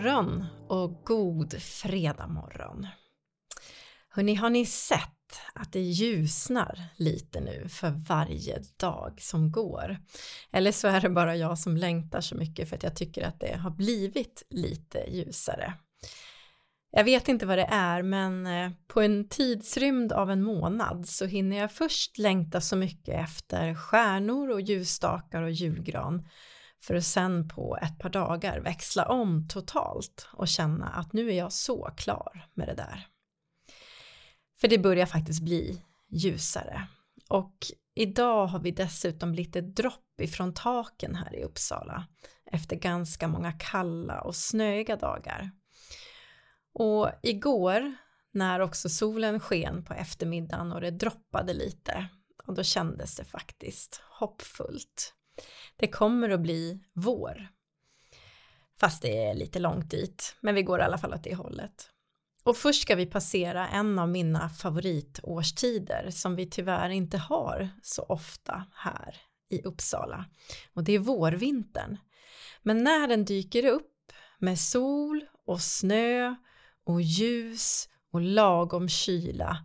God morgon och god fredag morgon. Hörrni, har ni sett att det ljusnar lite nu för varje dag som går? Eller så är det bara jag som längtar så mycket för att jag tycker att det har blivit lite ljusare. Jag vet inte vad det är, men eh, på en tidsrymd av en månad så hinner jag först längta så mycket efter stjärnor och ljusstakar och julgran för att sen på ett par dagar växla om totalt och känna att nu är jag så klar med det där. För det börjar faktiskt bli ljusare och idag har vi dessutom lite dropp ifrån taken här i Uppsala efter ganska många kalla och snöiga dagar. Och igår när också solen sken på eftermiddagen och det droppade lite och då kändes det faktiskt hoppfullt. Det kommer att bli vår. Fast det är lite långt dit, men vi går i alla fall åt det hållet. Och först ska vi passera en av mina favoritårstider som vi tyvärr inte har så ofta här i Uppsala. Och det är vårvintern. Men när den dyker upp med sol och snö och ljus och lagom kyla,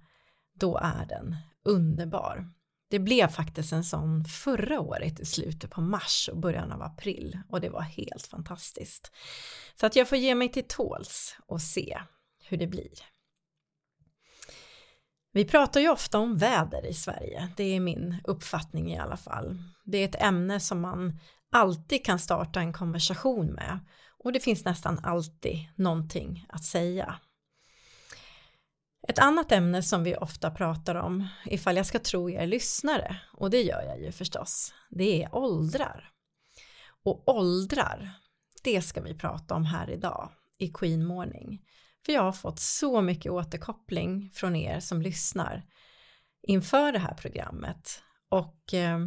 då är den underbar. Det blev faktiskt en sån förra året i slutet på mars och början av april och det var helt fantastiskt. Så att jag får ge mig till tåls och se hur det blir. Vi pratar ju ofta om väder i Sverige, det är min uppfattning i alla fall. Det är ett ämne som man alltid kan starta en konversation med och det finns nästan alltid någonting att säga. Ett annat ämne som vi ofta pratar om, ifall jag ska tro er lyssnare, och det gör jag ju förstås, det är åldrar. Och åldrar, det ska vi prata om här idag i Queen Morning. För jag har fått så mycket återkoppling från er som lyssnar inför det här programmet och eh,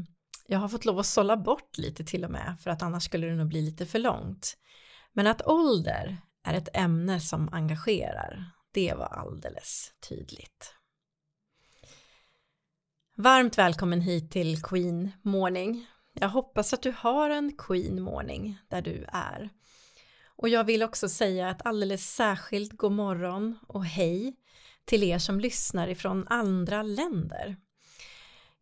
jag har fått lov att sålla bort lite till och med för att annars skulle det nog bli lite för långt. Men att ålder är ett ämne som engagerar, det var alldeles tydligt. Varmt välkommen hit till Queen Morning. Jag hoppas att du har en Queen Morning där du är. Och jag vill också säga ett alldeles särskilt god morgon och hej till er som lyssnar ifrån andra länder.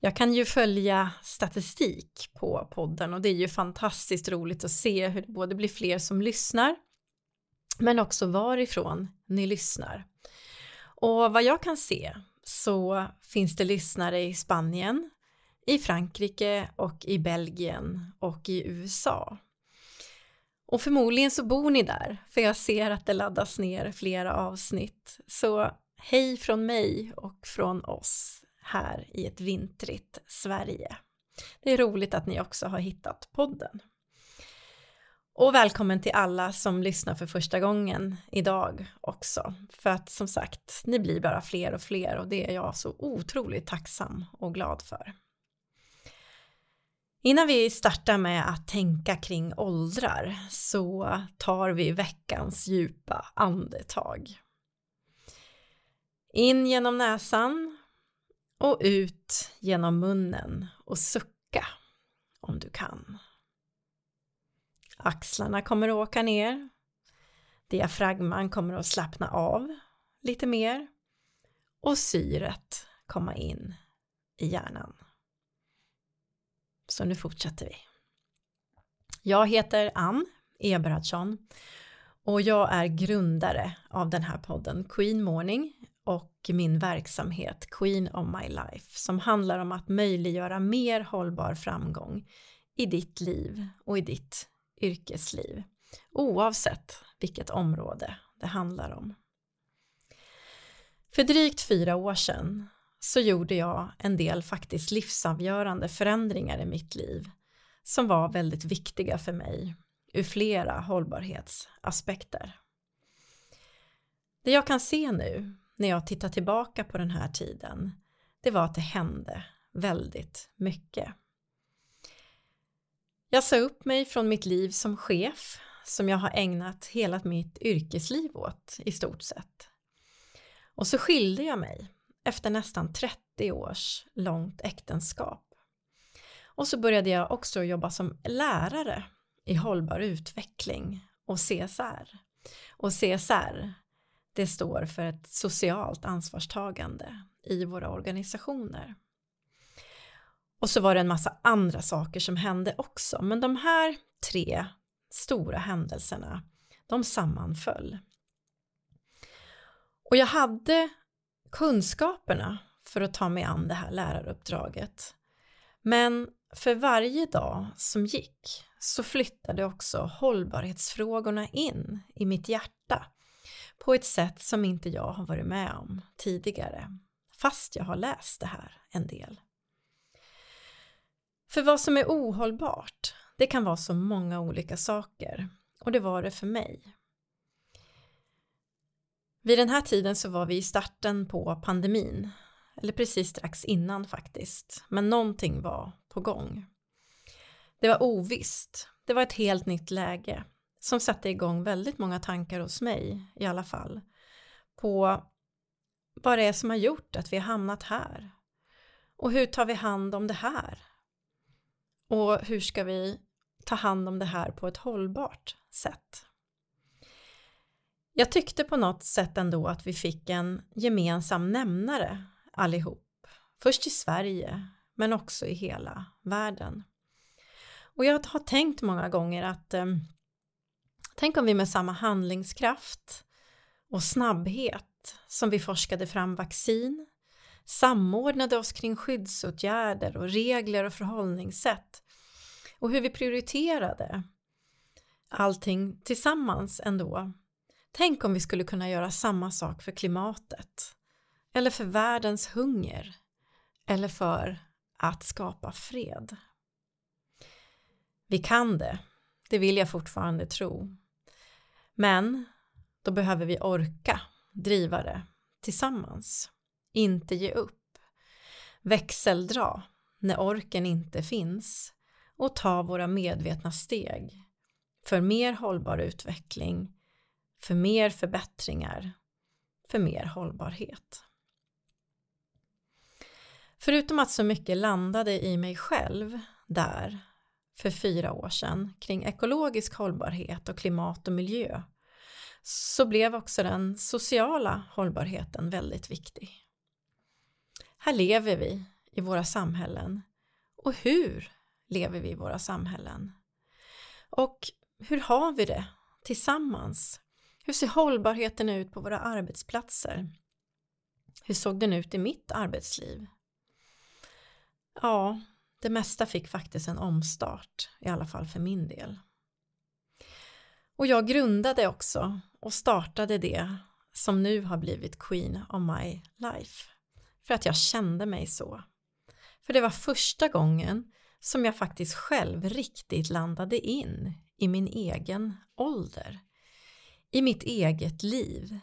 Jag kan ju följa statistik på podden och det är ju fantastiskt roligt att se hur det både blir fler som lyssnar men också varifrån ni lyssnar. Och vad jag kan se så finns det lyssnare i Spanien, i Frankrike och i Belgien och i USA. Och förmodligen så bor ni där, för jag ser att det laddas ner flera avsnitt. Så hej från mig och från oss här i ett vintrigt Sverige. Det är roligt att ni också har hittat podden. Och välkommen till alla som lyssnar för första gången idag också. För att som sagt, ni blir bara fler och fler och det är jag så otroligt tacksam och glad för. Innan vi startar med att tänka kring åldrar så tar vi veckans djupa andetag. In genom näsan och ut genom munnen och sucka om du kan. Axlarna kommer att åka ner. Diafragman kommer att slappna av lite mer och syret komma in i hjärnan. Så nu fortsätter vi. Jag heter Ann Eberhardsson och jag är grundare av den här podden Queen Morning och min verksamhet Queen of My Life som handlar om att möjliggöra mer hållbar framgång i ditt liv och i ditt yrkesliv oavsett vilket område det handlar om. För drygt fyra år sedan så gjorde jag en del faktiskt livsavgörande förändringar i mitt liv som var väldigt viktiga för mig ur flera hållbarhetsaspekter. Det jag kan se nu när jag tittar tillbaka på den här tiden det var att det hände väldigt mycket. Jag sa upp mig från mitt liv som chef som jag har ägnat hela mitt yrkesliv åt i stort sett. Och så skilde jag mig efter nästan 30 års långt äktenskap. Och så började jag också jobba som lärare i hållbar utveckling och CSR. Och CSR, det står för ett socialt ansvarstagande i våra organisationer. Och så var det en massa andra saker som hände också, men de här tre stora händelserna, de sammanföll. Och jag hade kunskaperna för att ta mig an det här läraruppdraget. Men för varje dag som gick så flyttade också hållbarhetsfrågorna in i mitt hjärta på ett sätt som inte jag har varit med om tidigare, fast jag har läst det här en del. För vad som är ohållbart, det kan vara så många olika saker. Och det var det för mig. Vid den här tiden så var vi i starten på pandemin, eller precis strax innan faktiskt, men någonting var på gång. Det var ovisst, det var ett helt nytt läge som satte igång väldigt många tankar hos mig i alla fall. På vad det är som har gjort att vi har hamnat här. Och hur tar vi hand om det här? Och hur ska vi ta hand om det här på ett hållbart sätt. Jag tyckte på något sätt ändå att vi fick en gemensam nämnare allihop. Först i Sverige, men också i hela världen. Och jag har tänkt många gånger att eh, tänk om vi med samma handlingskraft och snabbhet som vi forskade fram vaccin, samordnade oss kring skyddsåtgärder och regler och förhållningssätt och hur vi prioriterade allting tillsammans ändå. Tänk om vi skulle kunna göra samma sak för klimatet eller för världens hunger eller för att skapa fred. Vi kan det, det vill jag fortfarande tro. Men då behöver vi orka driva det tillsammans, inte ge upp, växeldra när orken inte finns och ta våra medvetna steg för mer hållbar utveckling, för mer förbättringar, för mer hållbarhet. Förutom att så mycket landade i mig själv där för fyra år sedan kring ekologisk hållbarhet och klimat och miljö så blev också den sociala hållbarheten väldigt viktig. Här lever vi i våra samhällen och hur lever vi i våra samhällen? Och hur har vi det tillsammans? Hur ser hållbarheten ut på våra arbetsplatser? Hur såg den ut i mitt arbetsliv? Ja, det mesta fick faktiskt en omstart, i alla fall för min del. Och jag grundade också och startade det som nu har blivit Queen of My Life. För att jag kände mig så. För det var första gången som jag faktiskt själv riktigt landade in i min egen ålder. I mitt eget liv.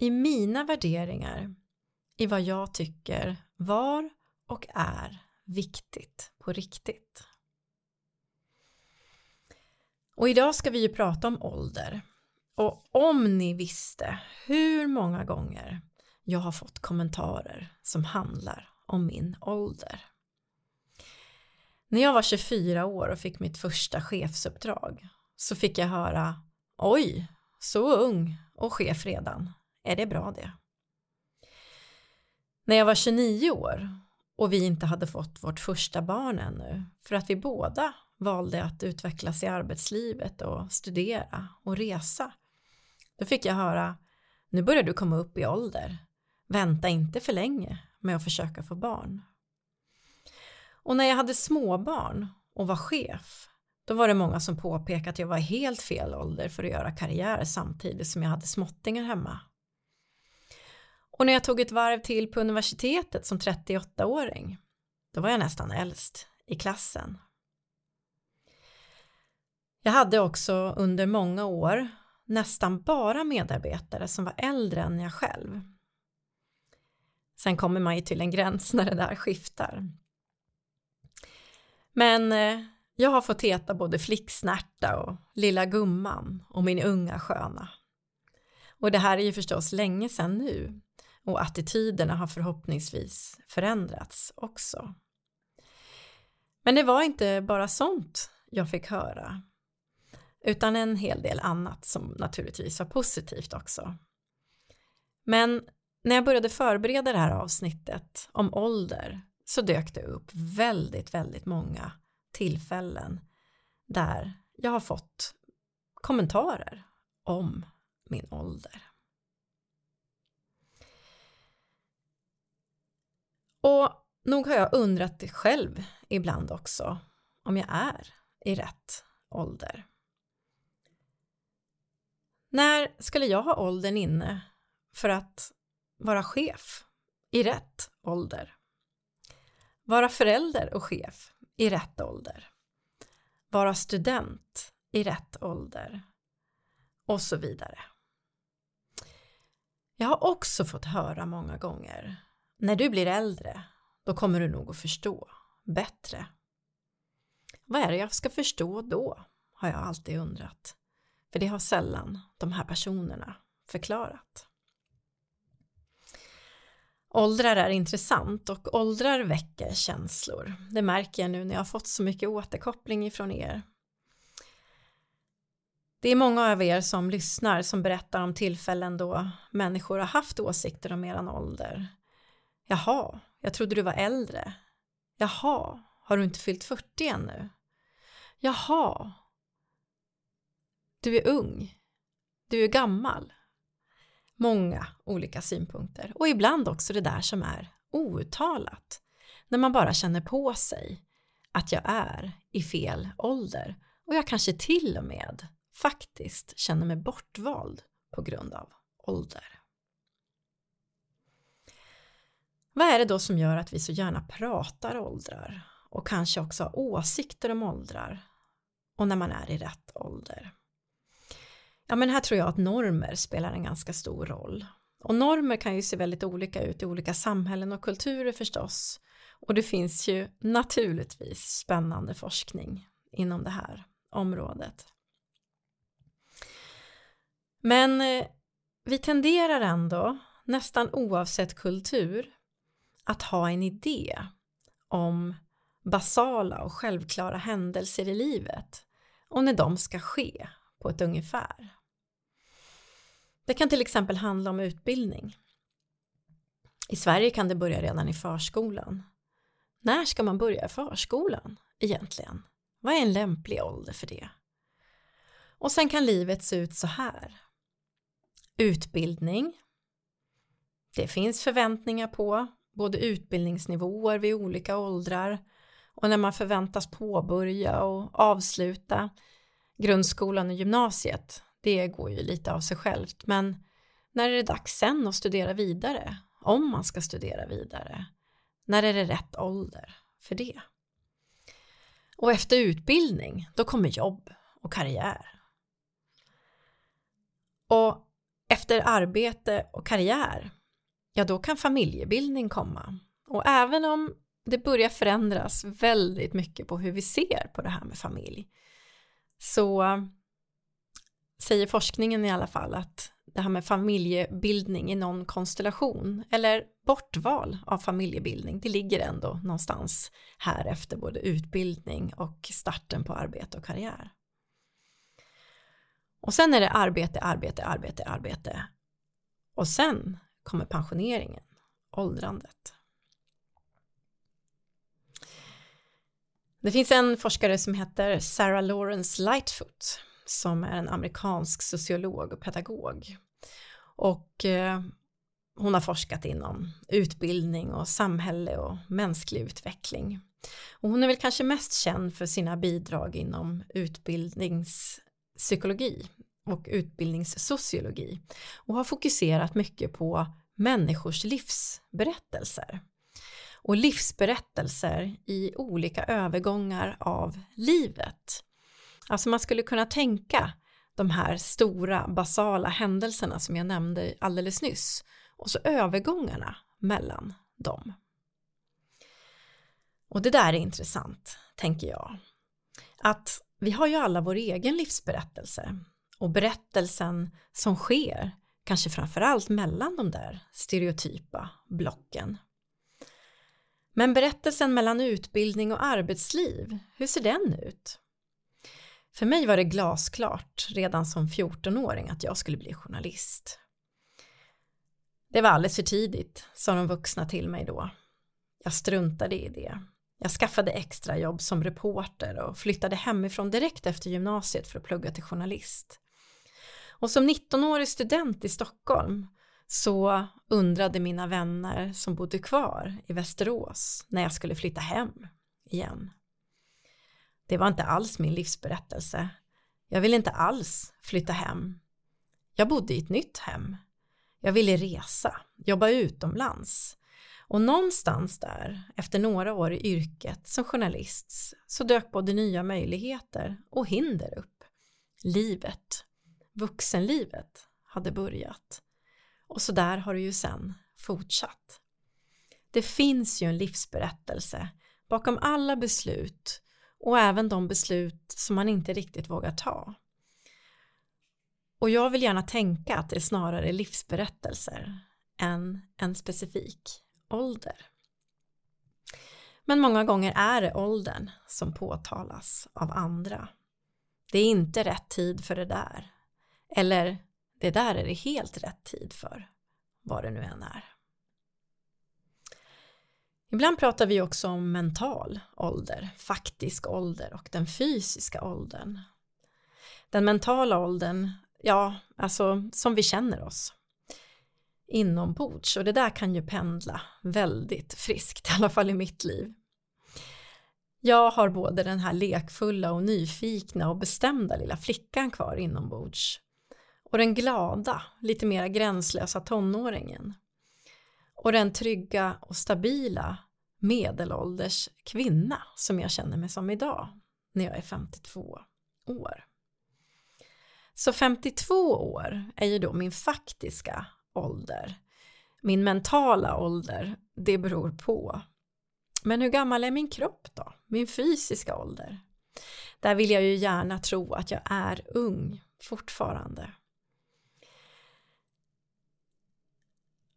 I mina värderingar. I vad jag tycker var och är viktigt på riktigt. Och idag ska vi ju prata om ålder. Och om ni visste hur många gånger jag har fått kommentarer som handlar om min ålder. När jag var 24 år och fick mitt första chefsuppdrag så fick jag höra Oj, så ung och chef redan. Är det bra det? När jag var 29 år och vi inte hade fått vårt första barn ännu för att vi båda valde att utvecklas i arbetslivet och studera och resa. Då fick jag höra nu börjar du komma upp i ålder. Vänta inte för länge med att försöka få barn. Och när jag hade småbarn och var chef då var det många som påpekade att jag var helt fel ålder för att göra karriär samtidigt som jag hade småttingar hemma. Och när jag tog ett varv till på universitetet som 38-åring, då var jag nästan äldst i klassen. Jag hade också under många år nästan bara medarbetare som var äldre än jag själv. Sen kommer man ju till en gräns när det där skiftar. Men eh, jag har fått heta både flicksnärta och lilla gumman och min unga sköna. Och det här är ju förstås länge sedan nu och attityderna har förhoppningsvis förändrats också. Men det var inte bara sånt jag fick höra. utan en hel del annat som naturligtvis var positivt också. Men när jag började förbereda det här avsnittet om ålder så dök det upp väldigt, väldigt många tillfällen där jag har fått kommentarer om min ålder. Och nog har jag undrat det själv ibland också om jag är i rätt ålder. När skulle jag ha åldern inne för att vara chef i rätt ålder? Vara förälder och chef i rätt ålder? Vara student i rätt ålder? Och så vidare. Jag har också fått höra många gånger när du blir äldre, då kommer du nog att förstå bättre. Vad är det jag ska förstå då? Har jag alltid undrat. För det har sällan de här personerna förklarat. Åldrar är intressant och åldrar väcker känslor. Det märker jag nu när jag har fått så mycket återkoppling ifrån er. Det är många av er som lyssnar som berättar om tillfällen då människor har haft åsikter om eran ålder. Jaha, jag trodde du var äldre. Jaha, har du inte fyllt 40 ännu? Jaha, du är ung. Du är gammal. Många olika synpunkter och ibland också det där som är outtalat. När man bara känner på sig att jag är i fel ålder och jag kanske till och med faktiskt känner mig bortvald på grund av ålder. Vad är det då som gör att vi så gärna pratar åldrar och kanske också har åsikter om åldrar och när man är i rätt ålder? Ja men här tror jag att normer spelar en ganska stor roll. Och normer kan ju se väldigt olika ut i olika samhällen och kulturer förstås. Och det finns ju naturligtvis spännande forskning inom det här området. Men eh, vi tenderar ändå, nästan oavsett kultur, att ha en idé om basala och självklara händelser i livet och när de ska ske på ett ungefär. Det kan till exempel handla om utbildning. I Sverige kan det börja redan i förskolan. När ska man börja i förskolan egentligen? Vad är en lämplig ålder för det? Och sen kan livet se ut så här. Utbildning. Det finns förväntningar på både utbildningsnivåer vid olika åldrar och när man förväntas påbörja och avsluta grundskolan och gymnasiet. Det går ju lite av sig självt men när är det dags sen att studera vidare? Om man ska studera vidare? När är det rätt ålder för det? Och efter utbildning, då kommer jobb och karriär. Och efter arbete och karriär, ja då kan familjebildning komma. Och även om det börjar förändras väldigt mycket på hur vi ser på det här med familj så säger forskningen i alla fall att det här med familjebildning i någon konstellation eller bortval av familjebildning det ligger ändå någonstans här efter både utbildning och starten på arbete och karriär. Och sen är det arbete, arbete, arbete, arbete. Och sen kommer pensioneringen, åldrandet. Det finns en forskare som heter Sarah Lawrence Lightfoot som är en amerikansk sociolog och pedagog. Och eh, hon har forskat inom utbildning och samhälle och mänsklig utveckling. Och hon är väl kanske mest känd för sina bidrag inom utbildningspsykologi och utbildningssociologi och har fokuserat mycket på människors livsberättelser och livsberättelser i olika övergångar av livet. Alltså man skulle kunna tänka de här stora basala händelserna som jag nämnde alldeles nyss och så övergångarna mellan dem. Och det där är intressant, tänker jag. Att vi har ju alla vår egen livsberättelse och berättelsen som sker kanske framförallt mellan de där stereotypa blocken. Men berättelsen mellan utbildning och arbetsliv, hur ser den ut? För mig var det glasklart redan som 14-åring att jag skulle bli journalist. Det var alldeles för tidigt, sa de vuxna till mig då. Jag struntade i det. Jag skaffade extrajobb som reporter och flyttade hemifrån direkt efter gymnasiet för att plugga till journalist. Och som 19-årig student i Stockholm så undrade mina vänner som bodde kvar i Västerås när jag skulle flytta hem igen. Det var inte alls min livsberättelse. Jag ville inte alls flytta hem. Jag bodde i ett nytt hem. Jag ville resa, jobba utomlands. Och någonstans där, efter några år i yrket som journalist, så dök både nya möjligheter och hinder upp. Livet, vuxenlivet, hade börjat. Och så där har det ju sen fortsatt. Det finns ju en livsberättelse bakom alla beslut och även de beslut som man inte riktigt vågar ta. Och jag vill gärna tänka att det är snarare livsberättelser än en specifik ålder. Men många gånger är det åldern som påtalas av andra. Det är inte rätt tid för det där. Eller det där är det helt rätt tid för, vad det nu än är. Ibland pratar vi också om mental ålder, faktisk ålder och den fysiska åldern. Den mentala åldern, ja, alltså som vi känner oss inombords och det där kan ju pendla väldigt friskt, i alla fall i mitt liv. Jag har både den här lekfulla och nyfikna och bestämda lilla flickan kvar inombords och den glada, lite mera gränslösa tonåringen och den trygga och stabila medelålders kvinna som jag känner mig som idag när jag är 52 år. Så 52 år är ju då min faktiska ålder. Min mentala ålder, det beror på. Men hur gammal är min kropp då? Min fysiska ålder? Där vill jag ju gärna tro att jag är ung fortfarande.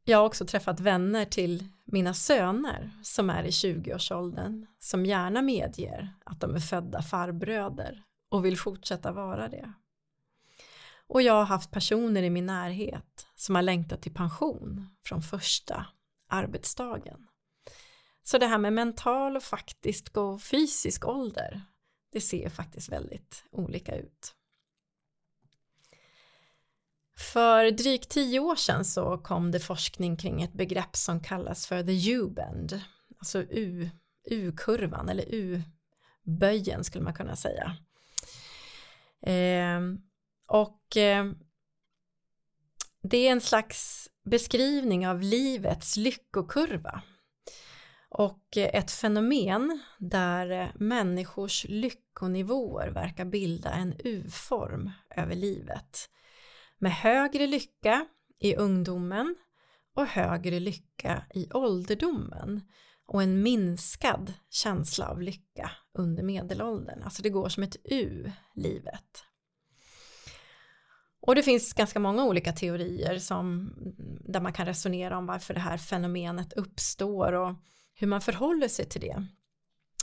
Jag har också träffat vänner till mina söner som är i 20-årsåldern som gärna medger att de är födda farbröder och vill fortsätta vara det. Och jag har haft personer i min närhet som har längtat till pension från första arbetsdagen. Så det här med mental och faktisk och fysisk ålder, det ser faktiskt väldigt olika ut. För drygt tio år sedan så kom det forskning kring ett begrepp som kallas för the U-bend, alltså U-kurvan eller U-böjen skulle man kunna säga. Eh, och eh, det är en slags beskrivning av livets lyckokurva. Och ett fenomen där människors lyckonivåer verkar bilda en U-form över livet med högre lycka i ungdomen och högre lycka i ålderdomen och en minskad känsla av lycka under medelåldern. Alltså det går som ett U, livet. Och det finns ganska många olika teorier som, där man kan resonera om varför det här fenomenet uppstår och hur man förhåller sig till det.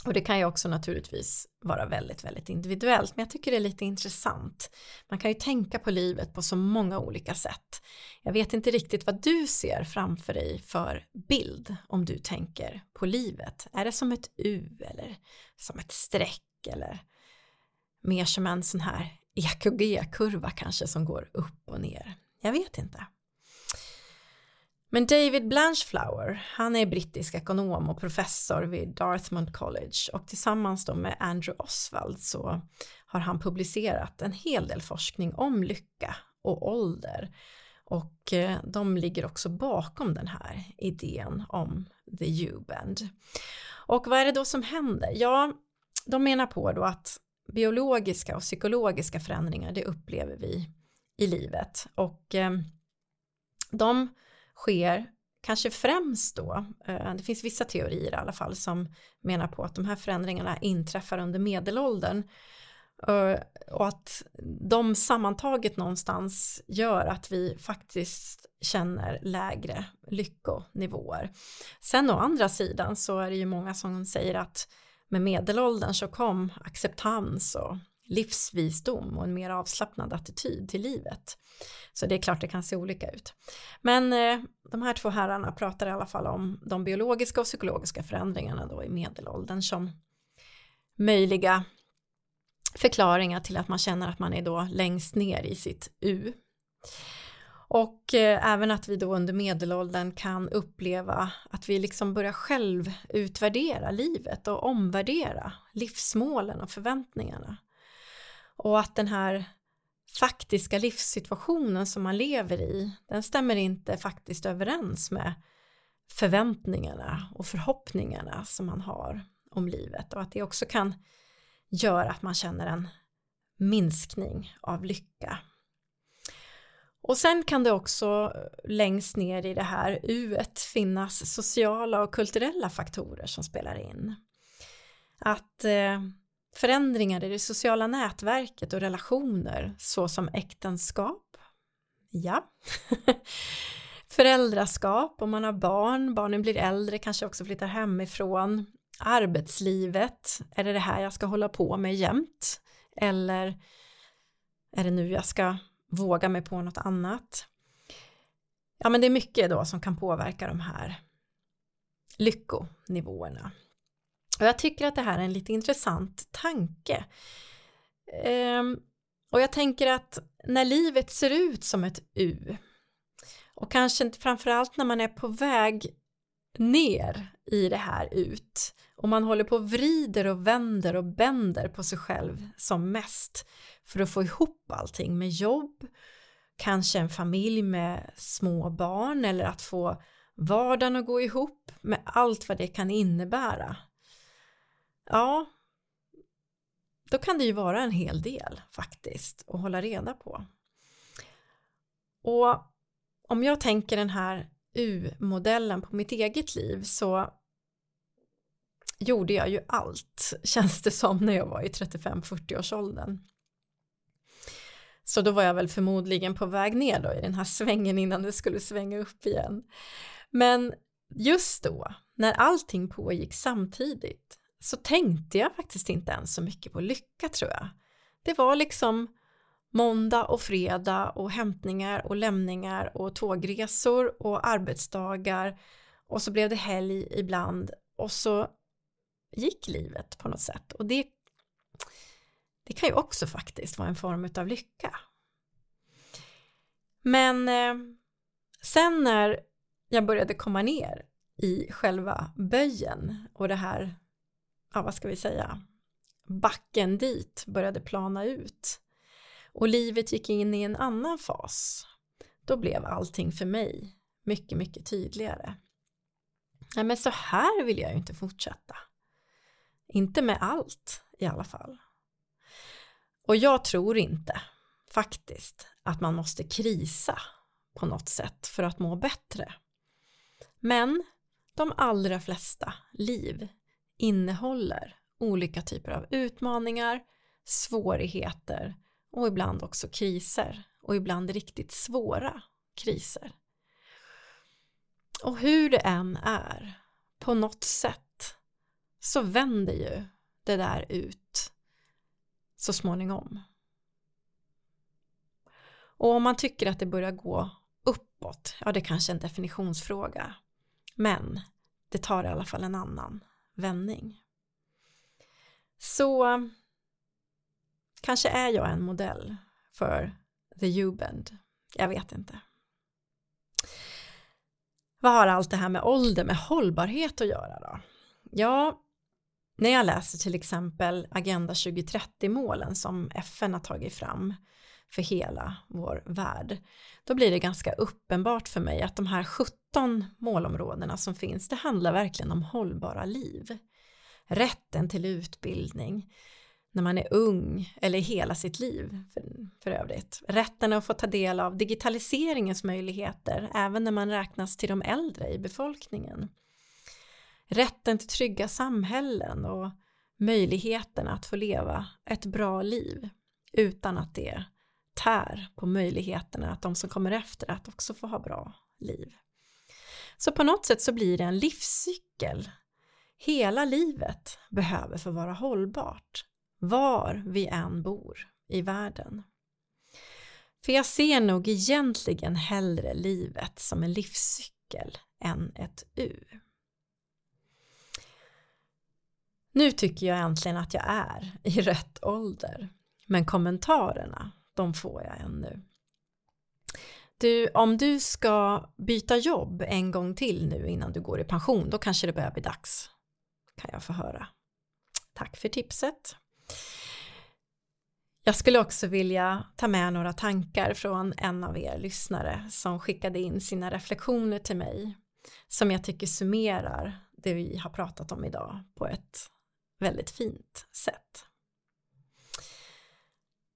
Och det kan ju också naturligtvis vara väldigt, väldigt individuellt, men jag tycker det är lite intressant. Man kan ju tänka på livet på så många olika sätt. Jag vet inte riktigt vad du ser framför dig för bild om du tänker på livet. Är det som ett U eller som ett streck eller mer som en sån här EKG-kurva kanske som går upp och ner. Jag vet inte. Men David Blanchflower, han är brittisk ekonom och professor vid Dartmouth College och tillsammans då med Andrew Oswald så har han publicerat en hel del forskning om lycka och ålder och eh, de ligger också bakom den här idén om the U-bend. Och vad är det då som händer? Ja, de menar på då att biologiska och psykologiska förändringar det upplever vi i livet och eh, de sker kanske främst då, eh, det finns vissa teorier i alla fall som menar på att de här förändringarna inträffar under medelåldern eh, och att de sammantaget någonstans gör att vi faktiskt känner lägre lyckonivåer. Sen å andra sidan så är det ju många som säger att med medelåldern så kom acceptans och livsvisdom och en mer avslappnad attityd till livet. Så det är klart det kan se olika ut. Men eh, de här två herrarna pratar i alla fall om de biologiska och psykologiska förändringarna då i medelåldern som möjliga förklaringar till att man känner att man är då längst ner i sitt U. Och eh, även att vi då under medelåldern kan uppleva att vi liksom börjar själv utvärdera livet och omvärdera livsmålen och förväntningarna. Och att den här faktiska livssituationen som man lever i, den stämmer inte faktiskt överens med förväntningarna och förhoppningarna som man har om livet och att det också kan göra att man känner en minskning av lycka. Och sen kan det också längst ner i det här u finnas sociala och kulturella faktorer som spelar in. Att eh, förändringar i det sociala nätverket och relationer såsom äktenskap, ja, föräldraskap om man har barn, barnen blir äldre, kanske också flyttar hemifrån, arbetslivet, är det det här jag ska hålla på med jämt? Eller är det nu jag ska våga mig på något annat? Ja, men det är mycket då som kan påverka de här lyckonivåerna. Och jag tycker att det här är en lite intressant tanke. Ehm, och jag tänker att när livet ser ut som ett U och kanske framförallt när man är på väg ner i det här ut och man håller på och vrider och vänder och bänder på sig själv som mest för att få ihop allting med jobb, kanske en familj med små barn eller att få vardagen att gå ihop med allt vad det kan innebära. Ja, då kan det ju vara en hel del faktiskt att hålla reda på. Och om jag tänker den här U-modellen på mitt eget liv så gjorde jag ju allt, känns det som, när jag var i 35-40 års åldern. Så då var jag väl förmodligen på väg ner då i den här svängen innan det skulle svänga upp igen. Men just då, när allting pågick samtidigt, så tänkte jag faktiskt inte ens så mycket på lycka tror jag. Det var liksom måndag och fredag och hämtningar och lämningar och tågresor och arbetsdagar och så blev det helg ibland och så gick livet på något sätt och det det kan ju också faktiskt vara en form av lycka. Men eh, sen när jag började komma ner i själva böjen och det här, ja vad ska vi säga, backen dit började plana ut och livet gick in i en annan fas, då blev allting för mig mycket, mycket tydligare. Nej, men så här vill jag ju inte fortsätta. Inte med allt i alla fall. Och jag tror inte faktiskt att man måste krisa på något sätt för att må bättre. Men de allra flesta liv innehåller olika typer av utmaningar, svårigheter och ibland också kriser och ibland riktigt svåra kriser. Och hur det än är, på något sätt, så vänder ju det där ut så småningom. Och om man tycker att det börjar gå uppåt, ja det är kanske är en definitionsfråga, men det tar i alla fall en annan vändning. Så kanske är jag en modell för the U-bend, jag vet inte. Vad har allt det här med ålder, med hållbarhet att göra då? Ja, när jag läser till exempel Agenda 2030-målen som FN har tagit fram för hela vår värld, då blir det ganska uppenbart för mig att de här 17 målområdena som finns, det handlar verkligen om hållbara liv. Rätten till utbildning, när man är ung eller hela sitt liv för, för övrigt. Rätten att få ta del av digitaliseringens möjligheter även när man räknas till de äldre i befolkningen rätten till trygga samhällen och möjligheten att få leva ett bra liv utan att det tär på möjligheterna att de som kommer efter att också få ha bra liv. Så på något sätt så blir det en livscykel. Hela livet behöver få vara hållbart. var vi än bor i världen. För jag ser nog egentligen hellre livet som en livscykel än ett U. Nu tycker jag äntligen att jag är i rätt ålder. Men kommentarerna, de får jag ännu. Du, om du ska byta jobb en gång till nu innan du går i pension, då kanske det börjar bli dags. Kan jag få höra. Tack för tipset. Jag skulle också vilja ta med några tankar från en av er lyssnare som skickade in sina reflektioner till mig som jag tycker summerar det vi har pratat om idag på ett väldigt fint sätt.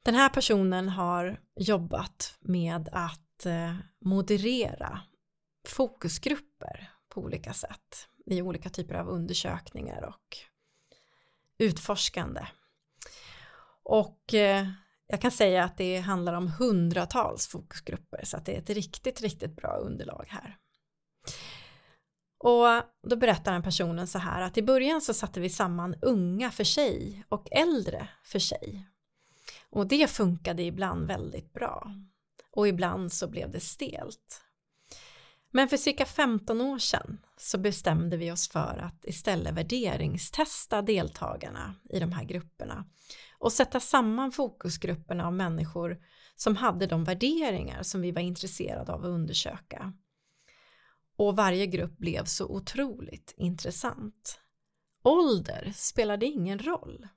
Den här personen har jobbat med att eh, moderera fokusgrupper på olika sätt i olika typer av undersökningar och utforskande. Och eh, jag kan säga att det handlar om hundratals fokusgrupper så att det är ett riktigt, riktigt bra underlag här. Och då berättar den personen så här att i början så satte vi samman unga för sig och äldre för sig. Och det funkade ibland väldigt bra. Och ibland så blev det stelt. Men för cirka 15 år sedan så bestämde vi oss för att istället värderingstesta deltagarna i de här grupperna och sätta samman fokusgrupperna av människor som hade de värderingar som vi var intresserade av att undersöka. Och varje grupp blev så otroligt intressant. Ålder spelade ingen roll.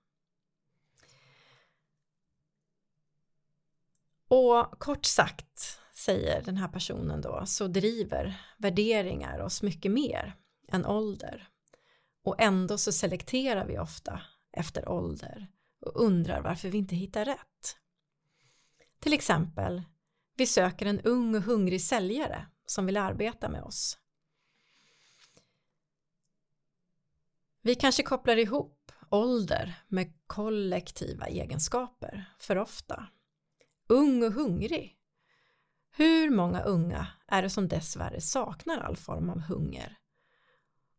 Och kort sagt, säger den här personen då, så driver värderingar oss mycket mer än ålder. Och ändå så selekterar vi ofta efter ålder och undrar varför vi inte hittar rätt. Till exempel, vi söker en ung och hungrig säljare som vill arbeta med oss. Vi kanske kopplar ihop ålder med kollektiva egenskaper för ofta. Ung och hungrig. Hur många unga är det som dessvärre saknar all form av hunger?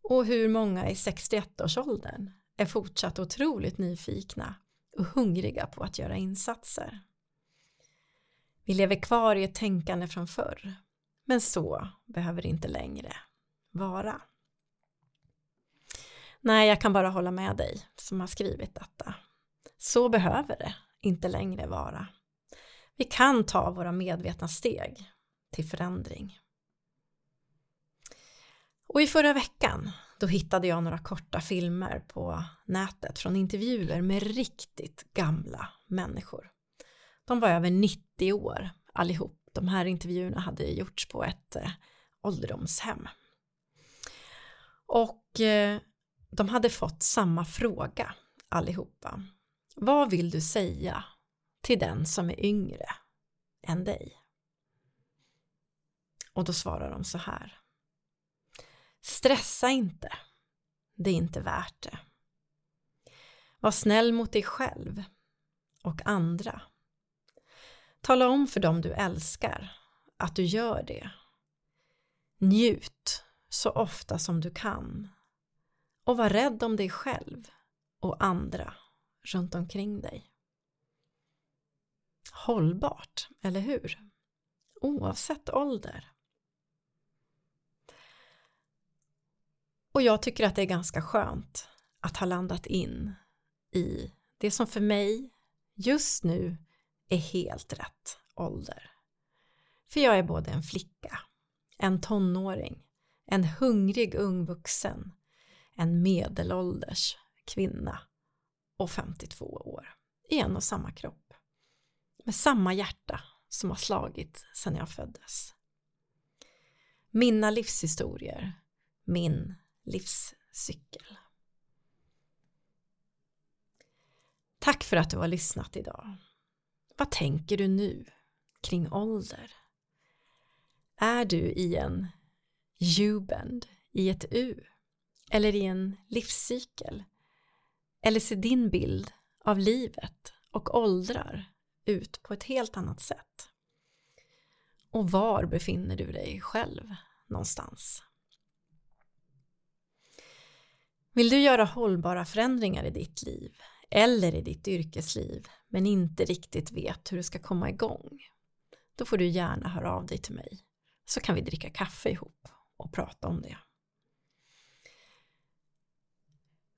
Och hur många i 61-årsåldern är fortsatt otroligt nyfikna och hungriga på att göra insatser? Vi lever kvar i ett tänkande från förr, men så behöver det inte längre vara. Nej, jag kan bara hålla med dig som har skrivit detta. Så behöver det inte längre vara. Vi kan ta våra medvetna steg till förändring. Och i förra veckan då hittade jag några korta filmer på nätet från intervjuer med riktigt gamla människor. De var över 90 år allihop. De här intervjuerna hade gjorts på ett eh, ålderdomshem. Och eh, de hade fått samma fråga allihopa. Vad vill du säga till den som är yngre än dig? Och då svarar de så här. Stressa inte. Det är inte värt det. Var snäll mot dig själv och andra. Tala om för dem du älskar att du gör det. Njut så ofta som du kan och var rädd om dig själv och andra runt omkring dig. Hållbart, eller hur? Oavsett ålder. Och jag tycker att det är ganska skönt att ha landat in i det som för mig just nu är helt rätt ålder. För jag är både en flicka, en tonåring, en hungrig ung vuxen en medelålders kvinna och 52 år i en och samma kropp. Med samma hjärta som har slagit sedan jag föddes. Mina livshistorier, min livscykel. Tack för att du har lyssnat idag. Vad tänker du nu kring ålder? Är du i en U-bend, i ett U? eller i en livscykel? Eller ser din bild av livet och åldrar ut på ett helt annat sätt? Och var befinner du dig själv någonstans? Vill du göra hållbara förändringar i ditt liv eller i ditt yrkesliv men inte riktigt vet hur du ska komma igång, då får du gärna höra av dig till mig så kan vi dricka kaffe ihop och prata om det.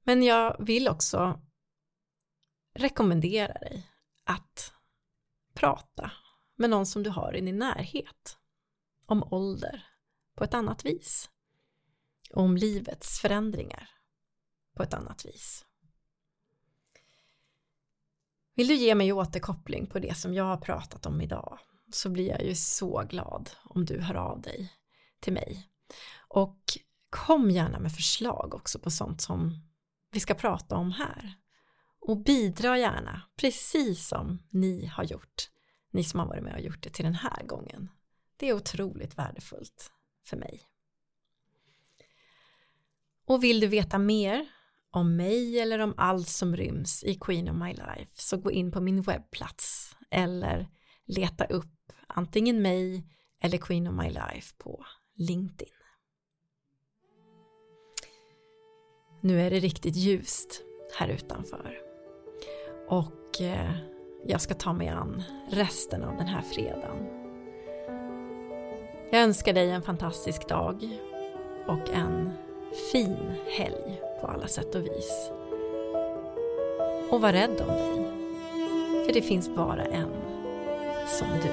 Men jag vill också rekommendera dig att prata med någon som du har i din närhet om ålder på ett annat vis. Om livets förändringar på ett annat vis. Vill du ge mig återkoppling på det som jag har pratat om idag så blir jag ju så glad om du hör av dig till mig. Och kom gärna med förslag också på sånt som vi ska prata om här. Och bidra gärna, precis som ni har gjort, ni som har varit med och gjort det till den här gången. Det är otroligt värdefullt för mig. Och vill du veta mer om mig eller om allt som ryms i Queen of My Life så gå in på min webbplats eller leta upp antingen mig eller Queen of My Life på LinkedIn. Nu är det riktigt ljust här utanför och eh, jag ska ta mig an resten av den här fredagen. Jag önskar dig en fantastisk dag och en fin helg på alla sätt och vis. Och var rädd om dig, för det finns bara en som du.